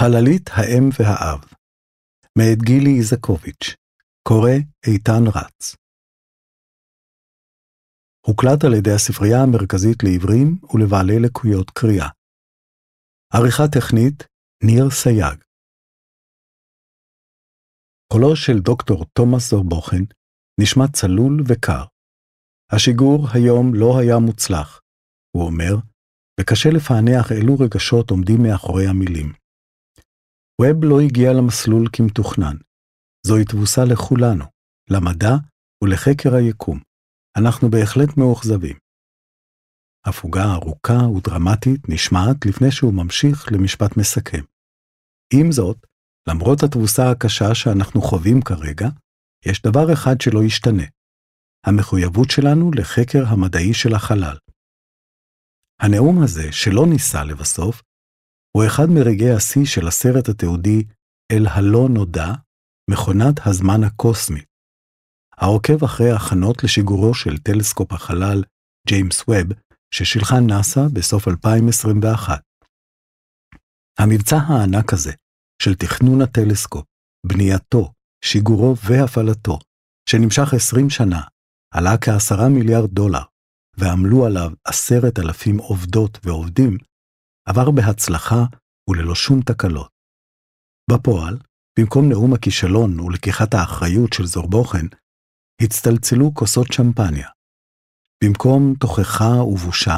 חללית האם והאב, מאת גילי איזקוביץ', קורא איתן רץ. הוקלט על ידי הספרייה המרכזית לעיוורים ולבעלי לקויות קריאה. עריכה טכנית, ניר סייג. קולו של דוקטור תומאס זורבוכן נשמע צלול וקר. השיגור היום לא היה מוצלח, הוא אומר, וקשה לפענח אילו רגשות עומדים מאחורי המילים. ווב לא הגיע למסלול כמתוכנן. זוהי תבוסה לכולנו, למדע ולחקר היקום. אנחנו בהחלט מאוכזבים. הפוגה ארוכה ודרמטית נשמעת לפני שהוא ממשיך למשפט מסכם. עם זאת, למרות התבוסה הקשה שאנחנו חווים כרגע, יש דבר אחד שלא ישתנה, המחויבות שלנו לחקר המדעי של החלל. הנאום הזה, שלא ניסה לבסוף, הוא אחד מרגעי השיא של הסרט התיעודי "אל הלא נודע", מכונת הזמן הקוסמית, העוקב אחרי ההכנות לשיגורו של טלסקופ החלל ג'יימס ווב, ששילחה נאס"א בסוף 2021. המבצע הענק הזה, של תכנון הטלסקופ, בנייתו, שיגורו והפעלתו, שנמשך 20 שנה, עלה כעשרה מיליארד דולר, ועמלו עליו עשרת אלפים עובדות ועובדים, עבר בהצלחה וללא שום תקלות. בפועל, במקום נאום הכישלון ולקיחת האחריות של זורבוכן, הצטלצלו כוסות שמפניה. במקום תוכחה ובושה,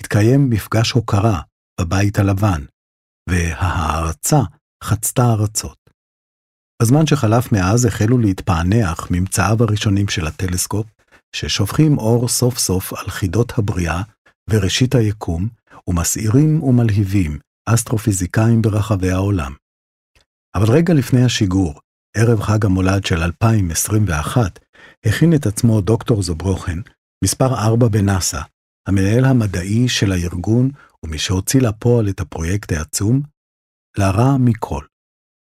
התקיים מפגש הוקרה בבית הלבן, וההערצה חצתה ארצות. בזמן שחלף מאז החלו להתפענח ממצאיו הראשונים של הטלסקופ, ששופכים אור סוף סוף על חידות הבריאה וראשית היקום, ומסעירים ומלהיבים אסטרופיזיקאים ברחבי העולם. אבל רגע לפני השיגור, ערב חג המולד של 2021, הכין את עצמו דוקטור זוברוכן, מספר 4 בנאסא, המנהל המדעי של הארגון ומי שהוציא לפועל את הפרויקט העצום, לרע מכל.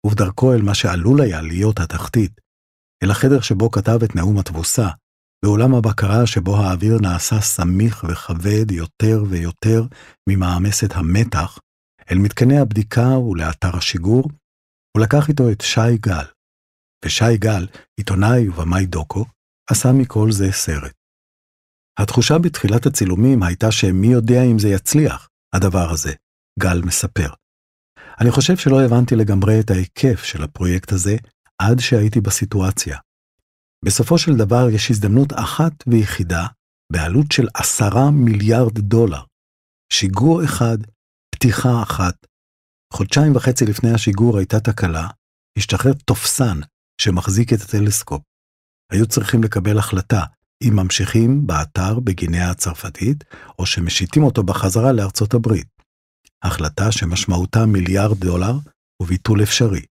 ובדרכו אל מה שעלול היה להיות התחתית, אל החדר שבו כתב את נאום התבוסה, בעולם הבקרה שבו האוויר נעשה סמיך וכבד יותר ויותר ממעמסת המתח, אל מתקני הבדיקה ולאתר השיגור, הוא לקח איתו את שי גל. ושי גל, עיתונאי ובמאי דוקו, עשה מכל זה סרט. התחושה בתחילת הצילומים הייתה שמי יודע אם זה יצליח, הדבר הזה, גל מספר. אני חושב שלא הבנתי לגמרי את ההיקף של הפרויקט הזה עד שהייתי בסיטואציה. בסופו של דבר יש הזדמנות אחת ויחידה בעלות של עשרה מיליארד דולר. שיגור אחד, פתיחה אחת. חודשיים וחצי לפני השיגור הייתה תקלה, השתחרר תופסן שמחזיק את הטלסקופ. היו צריכים לקבל החלטה אם ממשיכים באתר בגינאה הצרפתית, או שמשיתים אותו בחזרה לארצות הברית. החלטה שמשמעותה מיליארד דולר וביטול אפשרי.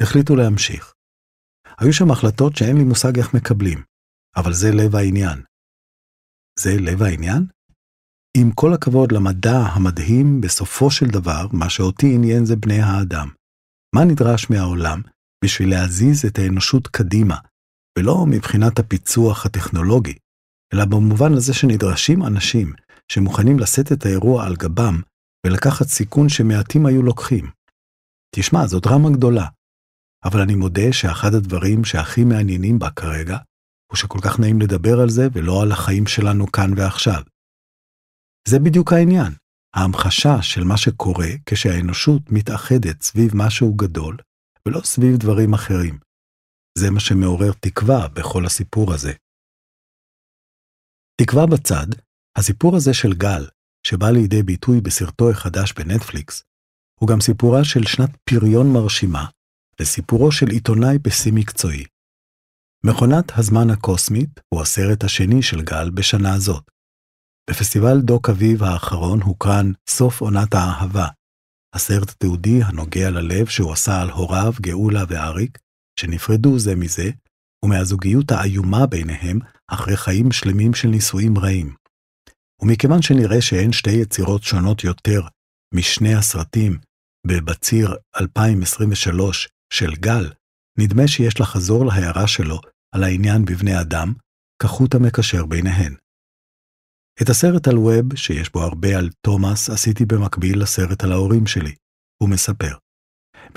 החליטו להמשיך. היו שם החלטות שאין לי מושג איך מקבלים, אבל זה לב העניין. זה לב העניין? עם כל הכבוד למדע המדהים, בסופו של דבר, מה שאותי עניין זה בני האדם. מה נדרש מהעולם בשביל להזיז את האנושות קדימה, ולא מבחינת הפיצוח הטכנולוגי, אלא במובן הזה שנדרשים אנשים שמוכנים לשאת את האירוע על גבם ולקחת סיכון שמעטים היו לוקחים. תשמע, זו דרמה גדולה, אבל אני מודה שאחד הדברים שהכי מעניינים בה כרגע, הוא שכל כך נעים לדבר על זה ולא על החיים שלנו כאן ועכשיו. זה בדיוק העניין, ההמחשה של מה שקורה כשהאנושות מתאחדת סביב משהו גדול, ולא סביב דברים אחרים. זה מה שמעורר תקווה בכל הסיפור הזה. תקווה בצד, הסיפור הזה של גל, שבא לידי ביטוי בסרטו החדש בנטפליקס, הוא גם סיפורה של שנת פריון מרשימה, וסיפורו של עיתונאי בשיא מקצועי. מכונת הזמן הקוסמית הוא הסרט השני של גל בשנה הזאת. בפסטיבל דוק אביב האחרון הוקרן סוף עונת האהבה, הסרט התיעודי הנוגע ללב שהוא עשה על הוריו, גאולה ואריק, שנפרדו זה מזה, ומהזוגיות האיומה ביניהם אחרי חיים שלמים של נישואים רעים. ומכיוון שנראה שאין שתי יצירות שונות יותר משני הסרטים בבציר 2023 של גל, נדמה שיש לחזור להערה שלו על העניין בבני אדם, כחוט המקשר ביניהן. את הסרט על ווב, שיש בו הרבה על תומאס, עשיתי במקביל לסרט על ההורים שלי, הוא מספר.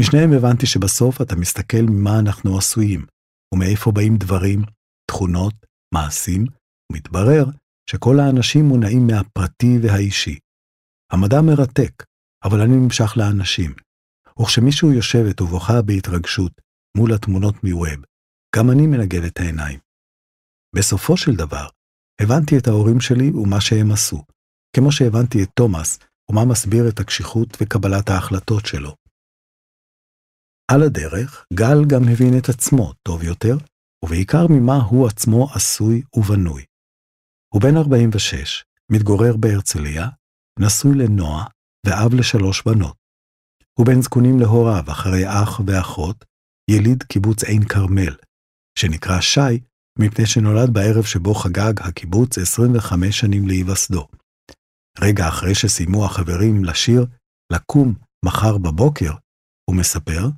משניהם הבנתי שבסוף אתה מסתכל ממה אנחנו עשויים, ומאיפה באים דברים, תכונות, מעשים, ומתברר שכל האנשים מונעים מהפרטי והאישי. המדע מרתק, אבל אני נמשך לאנשים. וכשמישהו יושבת ובוכה בהתרגשות מול התמונות מווב, גם אני מנגד את העיניים. בסופו של דבר, הבנתי את ההורים שלי ומה שהם עשו, כמו שהבנתי את תומאס ומה מסביר את הקשיחות וקבלת ההחלטות שלו. על הדרך, גל גם הבין את עצמו טוב יותר, ובעיקר ממה הוא עצמו עשוי ובנוי. הוא בן 46, מתגורר בהרצליה, נשוי לנועה ואב לשלוש בנות. הוא בן זקונים להוריו אחרי אח ואחות, יליד קיבוץ עין כרמל, שנקרא שי מפני שנולד בערב שבו חגג הקיבוץ 25 שנים להיווסדו. רגע אחרי שסיימו החברים לשיר לקום מחר בבוקר, הוא מספר,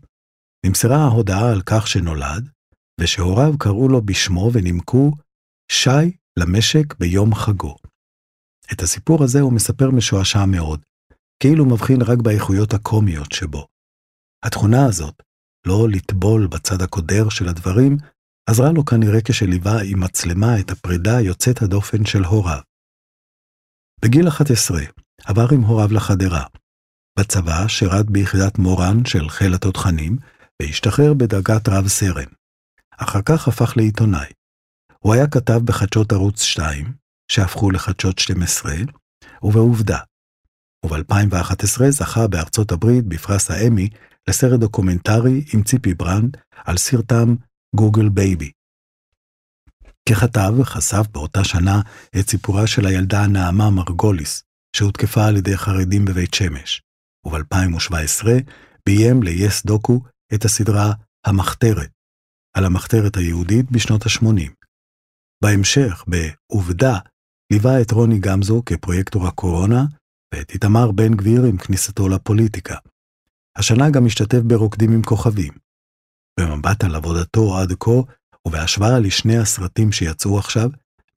נמסרה ההודעה על כך שנולד, ושהוריו קראו לו בשמו ונימקו שי למשק ביום חגו. את הסיפור הזה הוא מספר משועשע מאוד, כאילו מבחין רק באיכויות הקומיות שבו. התכונה הזאת, לא לטבול בצד הקודר של הדברים, עזרה לו כנראה כשליווה עם מצלמה את הפרידה יוצאת הדופן של הוריו. בגיל 11 עבר עם הוריו לחדרה. בצבא שירת ביחידת מורן של חיל התותחנים, והשתחרר בדרגת רב סרן. אחר כך הפך לעיתונאי. הוא היה כתב בחדשות ערוץ 2, שהפכו לחדשות 12, ובעובדה. וב-2011 זכה בארצות הברית בפרס האמי לסרט דוקומנטרי עם ציפי ברנד על סרטם גוגל בייבי. ככתב חשף באותה שנה את סיפורה של הילדה נעמה מרגוליס, שהותקפה על ידי חרדים בבית שמש, וב-2017 ביים ל-yes דוקו את הסדרה "המחתרת", על המחתרת היהודית בשנות ה-80. בהמשך, בעובדה, ליווה את רוני גמזו כפרויקטור הקורונה, ואת איתמר בן גביר עם כניסתו לפוליטיקה. השנה גם השתתף ברוקדים עם כוכבים. במבט על עבודתו עד כה, ובהשוואה לשני הסרטים שיצאו עכשיו,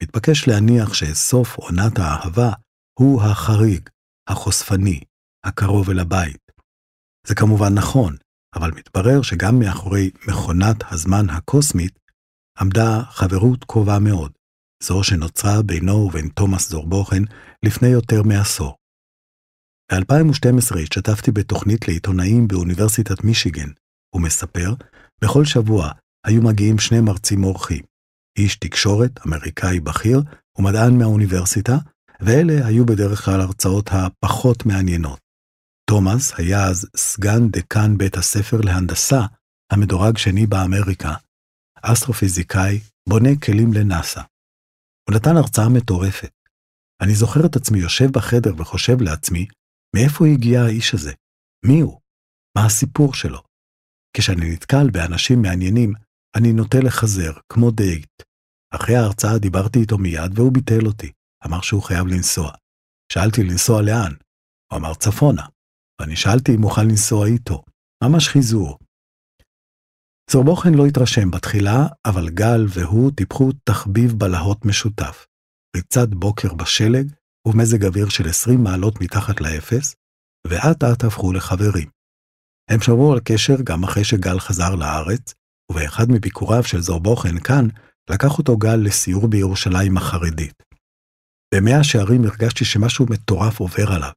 מתבקש להניח שסוף עונת האהבה הוא החריג, החושפני, הקרוב אל הבית. זה כמובן נכון, אבל מתברר שגם מאחורי מכונת הזמן הקוסמית עמדה חברות קרובה מאוד, זו שנוצרה בינו ובין תומאס זורבוכן לפני יותר מעשור. ב-2012 השתתפתי בתוכנית לעיתונאים באוניברסיטת מישיגן, הוא מספר, בכל שבוע היו מגיעים שני מרצים אורחים, איש תקשורת, אמריקאי בכיר, ומדען מהאוניברסיטה, ואלה היו בדרך כלל הרצאות הפחות מעניינות. תומאס היה אז סגן דקן בית הספר להנדסה, המדורג שני באמריקה, אסטרופיזיקאי, בונה כלים לנאסא. הוא נתן הרצאה מטורפת. אני זוכר את עצמי יושב בחדר וחושב לעצמי, מאיפה הגיע האיש הזה? מי הוא? מה הסיפור שלו? כשאני נתקל באנשים מעניינים, אני נוטה לחזר, כמו דייט. אחרי ההרצאה דיברתי איתו מיד והוא ביטל אותי. אמר שהוא חייב לנסוע. שאלתי לנסוע לאן? הוא אמר צפונה. ואני שאלתי אם אוכל לנסוע איתו. ממש חיזור. צורבוכן לא התרשם בתחילה, אבל גל והוא טיפחו תחביב בלהות משותף. ריצת בוקר בשלג ומזג אוויר של 20 מעלות מתחת לאפס, ואט אט הפכו לחברים. הם שמרו על קשר גם אחרי שגל חזר לארץ, ובאחד מביקוריו של זורבוכן כאן, לקח אותו גל לסיור בירושלים החרדית. במאה שערים הרגשתי שמשהו מטורף עובר עליו.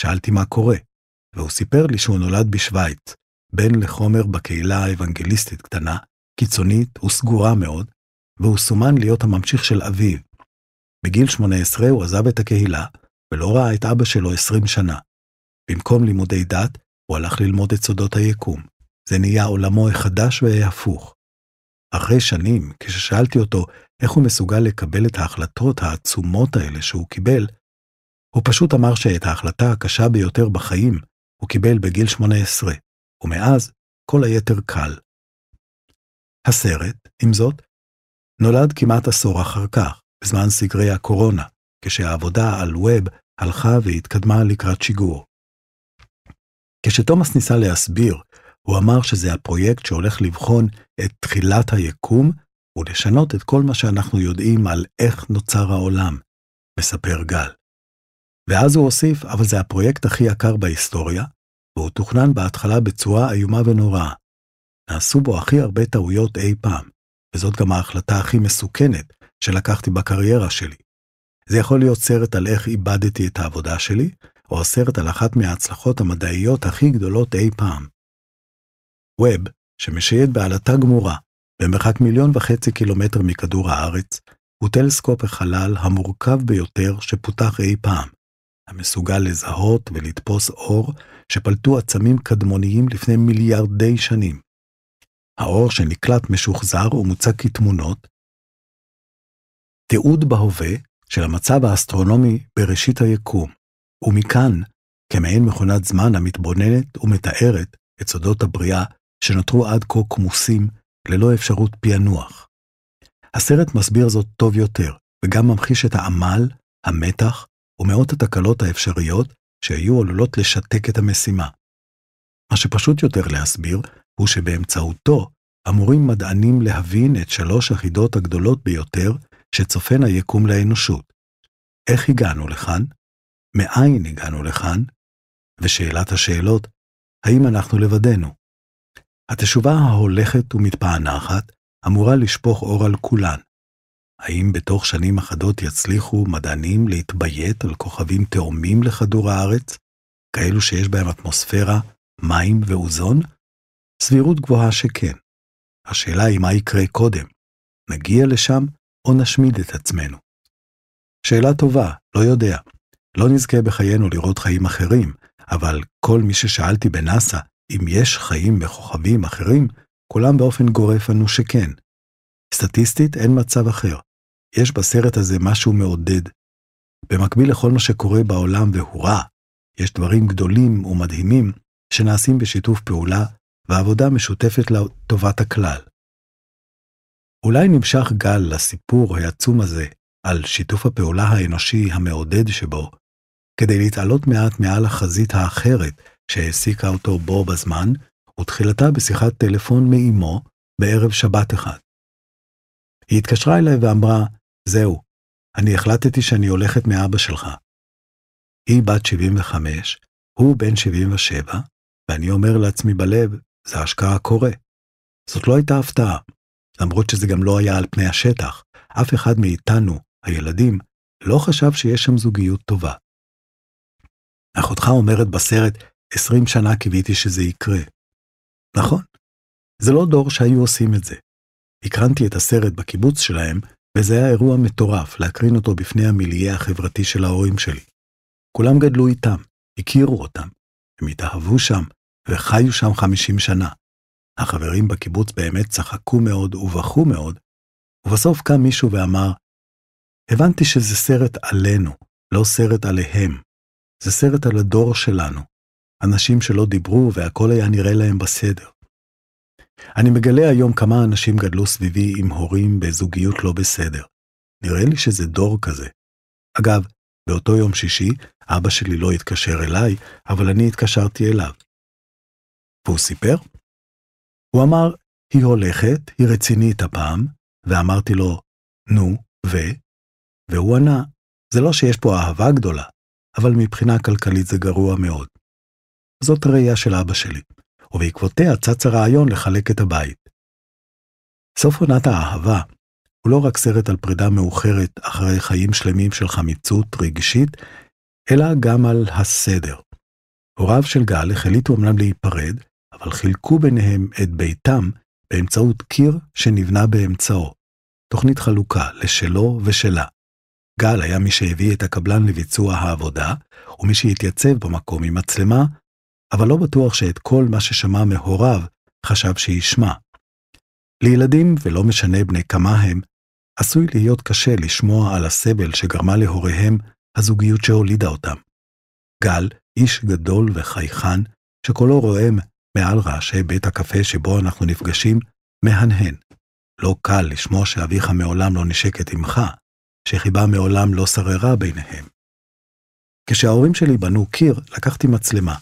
שאלתי מה קורה, והוא סיפר לי שהוא נולד בשוויץ, בן לחומר בקהילה האוונגליסטית קטנה, קיצונית וסגורה מאוד, והוא סומן להיות הממשיך של אביו. בגיל 18 הוא עזב את הקהילה, ולא ראה את אבא שלו 20 שנה. במקום לימודי דת, הוא הלך ללמוד את סודות היקום. זה נהיה עולמו החדש וההפוך. אחרי שנים, כששאלתי אותו איך הוא מסוגל לקבל את ההחלטות העצומות האלה שהוא קיבל, הוא פשוט אמר שאת ההחלטה הקשה ביותר בחיים הוא קיבל בגיל 18, ומאז כל היתר קל. הסרט, עם זאת, נולד כמעט עשור אחר כך, בזמן סגרי הקורונה, כשהעבודה על ווב הלכה והתקדמה לקראת שיגור. כשתומאס ניסה להסביר, הוא אמר שזה הפרויקט שהולך לבחון את תחילת היקום ולשנות את כל מה שאנחנו יודעים על איך נוצר העולם, מספר גל. ואז הוא הוסיף, אבל זה הפרויקט הכי יקר בהיסטוריה, והוא תוכנן בהתחלה בצורה איומה ונוראה. נעשו בו הכי הרבה טעויות אי פעם, וזאת גם ההחלטה הכי מסוכנת שלקחתי בקריירה שלי. זה יכול להיות סרט על איך איבדתי את העבודה שלי, או הסרט על אחת מההצלחות המדעיות הכי גדולות אי פעם. ווב, שמשייט בעלתה גמורה, במרחק מיליון וחצי קילומטר מכדור הארץ, הוא טלסקופ החלל המורכב ביותר שפותח אי פעם, המסוגל לזהות ולתפוס אור שפלטו עצמים קדמוניים לפני מיליארדי שנים. האור שנקלט משוחזר ומוצג כתמונות, תיעוד בהווה של המצב האסטרונומי בראשית היקום, ומכאן, כמעין מכונת זמן המתבוננת ומתארת את סודות הבריאה שנותרו עד כה כמוסים ללא אפשרות פענוח. הסרט מסביר זאת טוב יותר, וגם ממחיש את העמל, המתח ומאות התקלות האפשריות שהיו עלולות לשתק את המשימה. מה שפשוט יותר להסביר, הוא שבאמצעותו אמורים מדענים להבין את שלוש החידות הגדולות ביותר שצופן היקום לאנושות. איך הגענו לכאן? מאין הגענו לכאן? ושאלת השאלות, האם אנחנו לבדנו? התשובה ההולכת ומתפענחת אמורה לשפוך אור על כולן. האם בתוך שנים אחדות יצליחו מדענים להתביית על כוכבים תאומים לכדור הארץ, כאלו שיש בהם אטמוספירה, מים ואוזון? סבירות גבוהה שכן. השאלה היא מה יקרה קודם, נגיע לשם או נשמיד את עצמנו? שאלה טובה, לא יודע. לא נזכה בחיינו לראות חיים אחרים, אבל כל מי ששאלתי בנאסא אם יש חיים בכוכבים אחרים, כולם באופן גורף ענו שכן. סטטיסטית אין מצב אחר. יש בסרט הזה משהו מעודד. במקביל לכל מה שקורה בעולם והוא רע, יש דברים גדולים ומדהימים שנעשים בשיתוף פעולה ועבודה משותפת לטובת הכלל. אולי נמשך גל לסיפור העצום הזה על שיתוף הפעולה האנושי המעודד שבו, כדי להתעלות מעט מעל החזית האחרת שהעסיקה אותו בו בזמן, ותחילתה בשיחת טלפון מאמו בערב שבת אחד. היא התקשרה אליי ואמרה, זהו, אני החלטתי שאני הולכת מאבא שלך. היא בת 75, הוא בן 77, ואני אומר לעצמי בלב, זה אשכרה קורה. זאת לא הייתה הפתעה, למרות שזה גם לא היה על פני השטח. אף אחד מאיתנו, הילדים, לא חשב שיש שם זוגיות טובה. אחותך אומרת בסרט, 20 שנה קיוויתי שזה יקרה. נכון, זה לא דור שהיו עושים את זה. הקרנתי את הסרט בקיבוץ שלהם, וזה היה אירוע מטורף להקרין אותו בפני המיליה החברתי של ההורים שלי. כולם גדלו איתם, הכירו אותם, הם התאהבו שם, וחיו שם 50 שנה. החברים בקיבוץ באמת צחקו מאוד ובכו מאוד, ובסוף קם מישהו ואמר, הבנתי שזה סרט עלינו, לא סרט עליהם. זה סרט על הדור שלנו. אנשים שלא דיברו והכל היה נראה להם בסדר. אני מגלה היום כמה אנשים גדלו סביבי עם הורים בזוגיות לא בסדר. נראה לי שזה דור כזה. אגב, באותו יום שישי, אבא שלי לא התקשר אליי, אבל אני התקשרתי אליו. והוא סיפר? הוא אמר, היא הולכת, היא רצינית הפעם, ואמרתי לו, נו, ו? והוא ענה, זה לא שיש פה אהבה גדולה, אבל מבחינה כלכלית זה גרוע מאוד. זאת ראייה של אבא שלי, ובעקבותיה צץ הרעיון לחלק את הבית. סוף עונת האהבה הוא לא רק סרט על פרידה מאוחרת אחרי חיים שלמים של חמיצות רגשית, אלא גם על הסדר. הוריו של גל החליטו אמנם להיפרד, אבל חילקו ביניהם את ביתם באמצעות קיר שנבנה באמצעו. תוכנית חלוקה לשלו ושלה. גל היה מי שהביא את הקבלן לביצוע העבודה, ומי שהתייצב במקום עם מצלמה, אבל לא בטוח שאת כל מה ששמע מהוריו חשב שישמע. לילדים, ולא משנה בני כמה הם, עשוי להיות קשה לשמוע על הסבל שגרמה להוריהם הזוגיות שהולידה אותם. גל, איש גדול וחייכן, שקולו רועם מעל רעשי בית הקפה שבו אנחנו נפגשים, מהנהן. לא קל לשמוע שאביך מעולם לא נשק את אמך, שחיבה מעולם לא שררה ביניהם. כשההורים שלי בנו קיר, לקחתי מצלמה,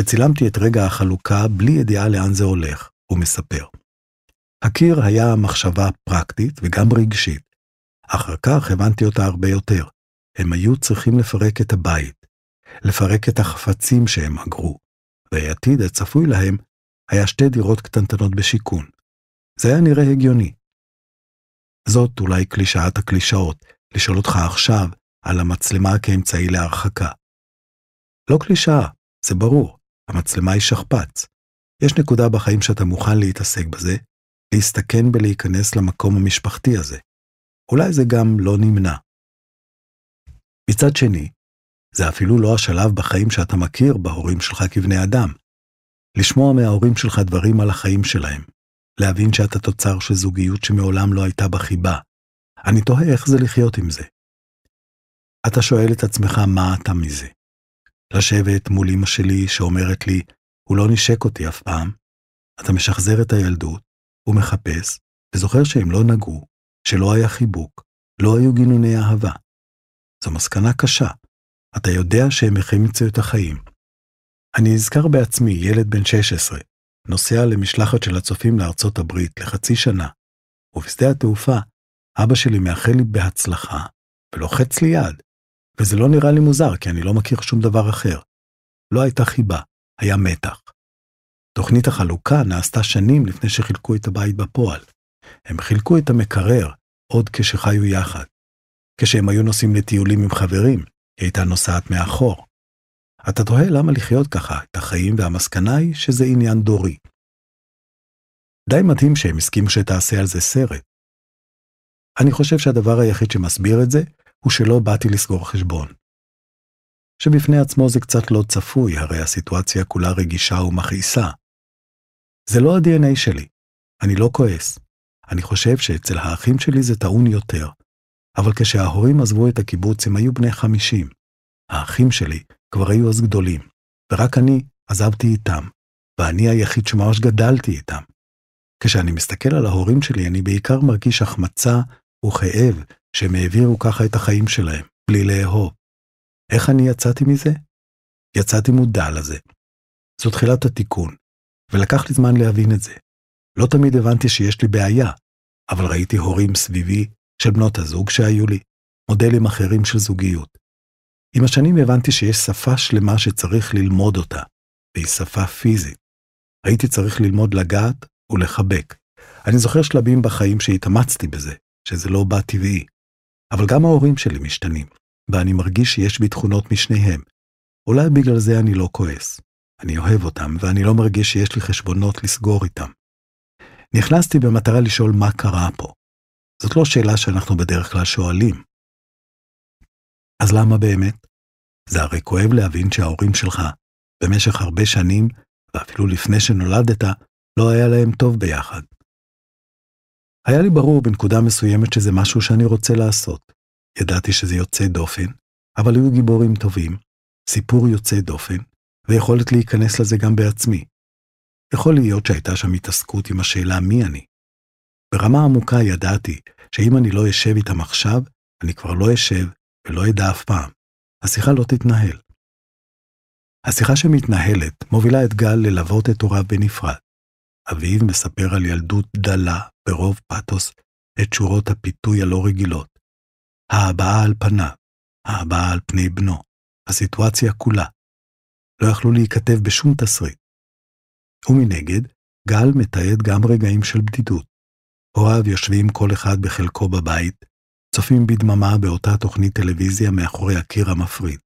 וצילמתי את רגע החלוקה בלי ידיעה לאן זה הולך, הוא מספר. הקיר היה מחשבה פרקטית וגם רגשית. אחר כך הבנתי אותה הרבה יותר. הם היו צריכים לפרק את הבית, לפרק את החפצים שהם אגרו, והעתיד הצפוי להם היה שתי דירות קטנטנות בשיכון. זה היה נראה הגיוני. זאת אולי קלישאת הקלישאות, לשאול אותך עכשיו על המצלמה כאמצעי להרחקה. לא קלישאה, זה ברור, המצלמה היא שכפ"ץ. יש נקודה בחיים שאתה מוכן להתעסק בזה, להסתכן בלהיכנס למקום המשפחתי הזה. אולי זה גם לא נמנע. מצד שני, זה אפילו לא השלב בחיים שאתה מכיר בהורים שלך כבני אדם. לשמוע מההורים שלך דברים על החיים שלהם, להבין שאתה תוצר של זוגיות שמעולם לא הייתה בחיבה. אני תוהה איך זה לחיות עם זה. אתה שואל את עצמך מה אתה מזה. לשבת מול אמא שלי שאומרת לי, הוא לא נשק אותי אף פעם. אתה משחזר את הילדות, ומחפש, וזוכר שהם לא נגעו, שלא היה חיבוק, לא היו גינוני אהבה. זו מסקנה קשה. אתה יודע שהם החמיצו את החיים. אני אזכר בעצמי, ילד בן 16, נוסע למשלחת של הצופים לארצות הברית לחצי שנה, ובשדה התעופה, אבא שלי מאחל לי בהצלחה, ולוחץ לי יד, וזה לא נראה לי מוזר, כי אני לא מכיר שום דבר אחר. לא הייתה חיבה, היה מתח. תוכנית החלוקה נעשתה שנים לפני שחילקו את הבית בפועל. הם חילקו את המקרר עוד כשחיו יחד. כשהם היו נוסעים לטיולים עם חברים, היא הייתה נוסעת מאחור. אתה תוהה למה לחיות ככה את החיים, והמסקנה היא שזה עניין דורי. די מדהים שהם הסכימו שתעשה על זה סרט. אני חושב שהדבר היחיד שמסביר את זה, הוא שלא באתי לסגור חשבון. שבפני עצמו זה קצת לא צפוי, הרי הסיטואציה כולה רגישה ומכעיסה. זה לא ה-DNA שלי, אני לא כועס. אני חושב שאצל האחים שלי זה טעון יותר, אבל כשההורים עזבו את הקיבוץ הם היו בני חמישים. האחים שלי כבר היו אז גדולים, ורק אני עזבתי איתם, ואני היחיד שממש גדלתי איתם. כשאני מסתכל על ההורים שלי, אני בעיקר מרגיש החמצה וכאב שהם העבירו ככה את החיים שלהם, בלי לאהוב. איך אני יצאתי מזה? יצאתי מודע לזה. זו תחילת התיקון, ולקח לי זמן להבין את זה. לא תמיד הבנתי שיש לי בעיה, אבל ראיתי הורים סביבי של בנות הזוג שהיו לי, מודלים אחרים של זוגיות. עם השנים הבנתי שיש שפה שלמה שצריך ללמוד אותה, והיא שפה פיזית. הייתי צריך ללמוד לגעת ולחבק. אני זוכר שלבים בחיים שהתאמצתי בזה, שזה לא בא טבעי. אבל גם ההורים שלי משתנים, ואני מרגיש שיש בי תכונות משניהם. אולי בגלל זה אני לא כועס. אני אוהב אותם, ואני לא מרגיש שיש לי חשבונות לסגור איתם. נכנסתי במטרה לשאול מה קרה פה. זאת לא שאלה שאנחנו בדרך כלל שואלים. אז למה באמת? זה הרי כואב להבין שההורים שלך, במשך הרבה שנים, ואפילו לפני שנולדת, לא היה להם טוב ביחד. היה לי ברור בנקודה מסוימת שזה משהו שאני רוצה לעשות. ידעתי שזה יוצא דופן, אבל היו גיבורים טובים, סיפור יוצא דופן, ויכולת להיכנס לזה גם בעצמי. יכול להיות שהייתה שם התעסקות עם השאלה מי אני. ברמה עמוקה ידעתי שאם אני לא אשב איתם עכשיו, אני כבר לא אשב ולא אדע אף פעם. השיחה לא תתנהל. השיחה שמתנהלת מובילה את גל ללוות את הוריו בנפרד. אביו מספר על ילדות דלה, ברוב פתוס, את שורות הפיתוי הלא רגילות. ההבעה על פניו, ההבעה על פני בנו, הסיטואציה כולה. לא יכלו להיכתב בשום תסריט. ומנגד, גל מתעד גם רגעים של בדידות. הוריו יושבים כל אחד בחלקו בבית, צופים בדממה באותה תוכנית טלוויזיה מאחורי הקיר המפריד.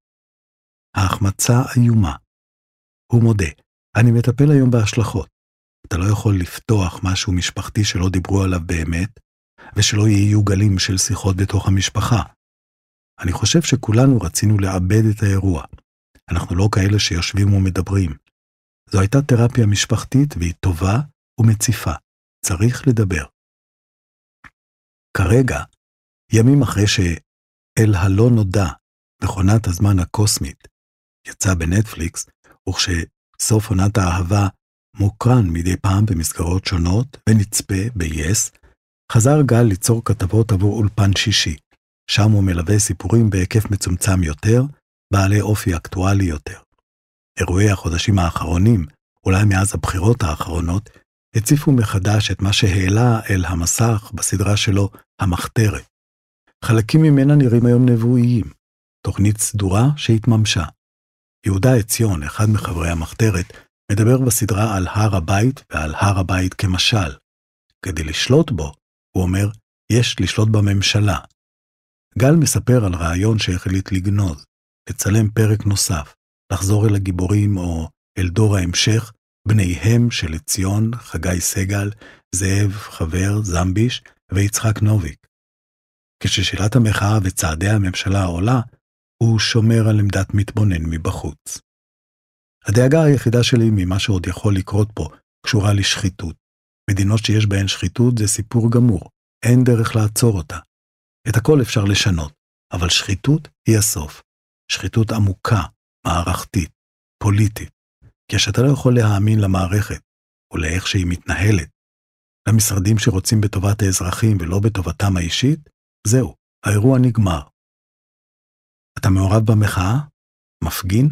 ההחמצה איומה. הוא מודה, אני מטפל היום בהשלכות. אתה לא יכול לפתוח משהו משפחתי שלא דיברו עליו באמת, ושלא יהיו גלים של שיחות בתוך המשפחה. אני חושב שכולנו רצינו לעבד את האירוע. אנחנו לא כאלה שיושבים ומדברים. זו הייתה תרפיה משפחתית והיא טובה ומציפה. צריך לדבר. כרגע, ימים אחרי ש"אל הלא נודע", מכונת הזמן הקוסמית, יצא בנטפליקס, וכשסוף עונת האהבה מוקרן מדי פעם במסגרות שונות ונצפה ב-yes, חזר גל ליצור כתבות עבור אולפן שישי, שם הוא מלווה סיפורים בהיקף מצומצם יותר, בעלי אופי אקטואלי יותר. אירועי החודשים האחרונים, אולי מאז הבחירות האחרונות, הציפו מחדש את מה שהעלה אל המסך בסדרה שלו, המחתרת. חלקים ממנה נראים היום נבואיים, תוכנית סדורה שהתממשה. יהודה עציון, אחד מחברי המחתרת, מדבר בסדרה על הר הבית ועל הר הבית כמשל. כדי לשלוט בו, הוא אומר, יש לשלוט בממשלה. גל מספר על רעיון שהחליט לגנוז, לצלם פרק נוסף, לחזור אל הגיבורים או אל דור ההמשך, בניהם של עציון, חגי סגל, זאב, חבר, זמביש ויצחק נוביק. כששאלת המחאה וצעדי הממשלה עולה, הוא שומר על עמדת מתבונן מבחוץ. הדאגה היחידה שלי ממה שעוד יכול לקרות פה קשורה לשחיתות. מדינות שיש בהן שחיתות זה סיפור גמור, אין דרך לעצור אותה. את הכל אפשר לשנות, אבל שחיתות היא הסוף. שחיתות עמוקה, מערכתית, פוליטית. כשאתה לא יכול להאמין למערכת, או לאיך שהיא מתנהלת, למשרדים שרוצים בטובת האזרחים ולא בטובתם האישית, זהו, האירוע נגמר. אתה מעורב במחאה? מפגין?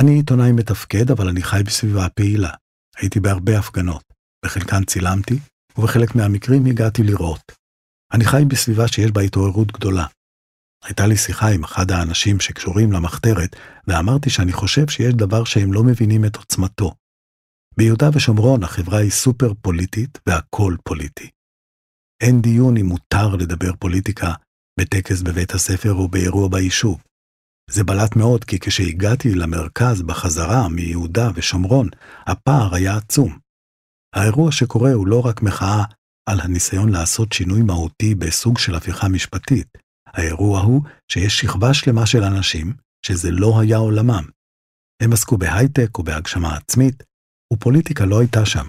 אני עיתונאי מתפקד, אבל אני חי בסביבה פעילה. הייתי בהרבה הפגנות. בחלקן צילמתי, ובחלק מהמקרים הגעתי לראות. אני חי בסביבה שיש בה התעוררות גדולה. הייתה לי שיחה עם אחד האנשים שקשורים למחתרת, ואמרתי שאני חושב שיש דבר שהם לא מבינים את עוצמתו. ביהודה ושומרון החברה היא סופר פוליטית והכל פוליטי. אין דיון אם מותר לדבר פוליטיקה בטקס בבית הספר או באירוע ביישוב. זה בלט מאוד כי כשהגעתי למרכז בחזרה מיהודה ושומרון, הפער היה עצום. האירוע שקורה הוא לא רק מחאה על הניסיון לעשות שינוי מהותי בסוג של הפיכה משפטית, האירוע הוא שיש שכבה שלמה של אנשים שזה לא היה עולמם. הם עסקו בהייטק או בהגשמה עצמית, ופוליטיקה לא הייתה שם.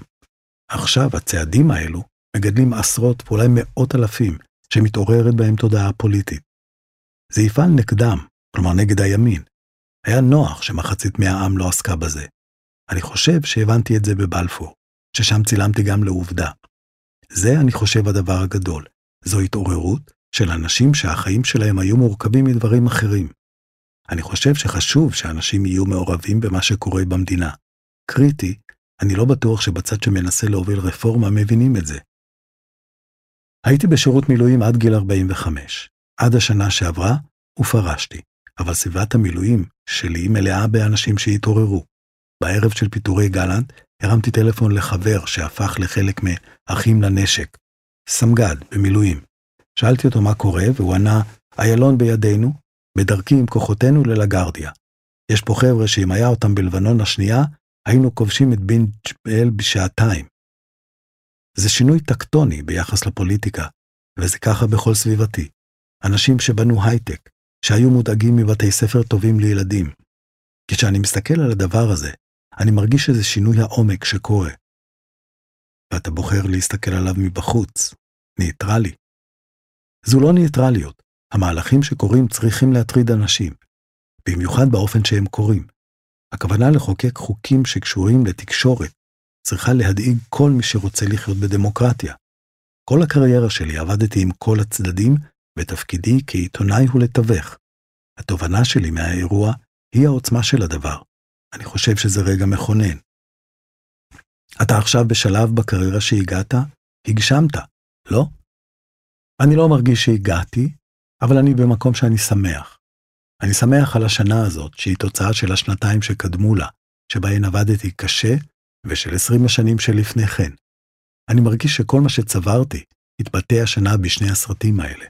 עכשיו הצעדים האלו מגדלים עשרות ואולי מאות אלפים שמתעוררת בהם תודעה פוליטית. זה יפעל נגדם, כלומר נגד הימין. היה נוח שמחצית מהעם לא עסקה בזה. אני חושב שהבנתי את זה בבלפור, ששם צילמתי גם לעובדה. זה, אני חושב, הדבר הגדול. זו התעוררות של אנשים שהחיים שלהם היו מורכבים מדברים אחרים. אני חושב שחשוב שאנשים יהיו מעורבים במה שקורה במדינה. קריטי, אני לא בטוח שבצד שמנסה להוביל רפורמה מבינים את זה. הייתי בשירות מילואים עד גיל 45. עד השנה שעברה, ופרשתי. אבל סביבת המילואים שלי מלאה באנשים שהתעוררו. בערב של פיטורי גלנט, הרמתי טלפון לחבר שהפך לחלק מ"אחים לנשק", סמג"ד במילואים. שאלתי אותו מה קורה, והוא ענה, איילון בידינו, בדרכי עם כוחותינו ללגרדיה. יש פה חבר'ה שאם היה אותם בלבנון השנייה, היינו כובשים את בן ג'בל בשעתיים. זה שינוי טקטוני ביחס לפוליטיקה, וזה ככה בכל סביבתי. אנשים שבנו הייטק, שהיו מודאגים מבתי ספר טובים לילדים. כשאני מסתכל על הדבר הזה, אני מרגיש שזה שינוי העומק שקורה. ואתה בוחר להסתכל עליו מבחוץ, ניטרלי. זו לא ניטרליות, המהלכים שקורים צריכים להטריד אנשים, במיוחד באופן שהם קורים. הכוונה לחוקק חוקים שקשורים לתקשורת צריכה להדאיג כל מי שרוצה לחיות בדמוקרטיה. כל הקריירה שלי עבדתי עם כל הצדדים, ותפקידי כעיתונאי הוא לתווך. התובנה שלי מהאירוע היא העוצמה של הדבר. אני חושב שזה רגע מכונן. אתה עכשיו בשלב בקריירה שהגעת, הגשמת, לא? אני לא מרגיש שהגעתי, אבל אני במקום שאני שמח. אני שמח על השנה הזאת, שהיא תוצאה של השנתיים שקדמו לה, שבהן עבדתי קשה, ושל עשרים השנים שלפני כן. אני מרגיש שכל מה שצברתי התבטא השנה בשני הסרטים האלה,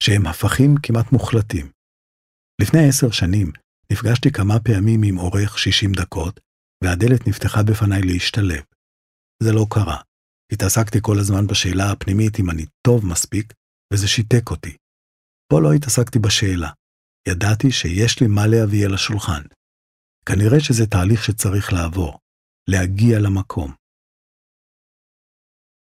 שהם הפכים כמעט מוחלטים. לפני עשר שנים נפגשתי כמה פעמים עם עורך 60 דקות, והדלת נפתחה בפניי להשתלב. זה לא קרה. התעסקתי כל הזמן בשאלה הפנימית אם אני טוב מספיק, וזה שיתק אותי. פה לא התעסקתי בשאלה. ידעתי שיש לי מה להביא אל השולחן. כנראה שזה תהליך שצריך לעבור, להגיע למקום.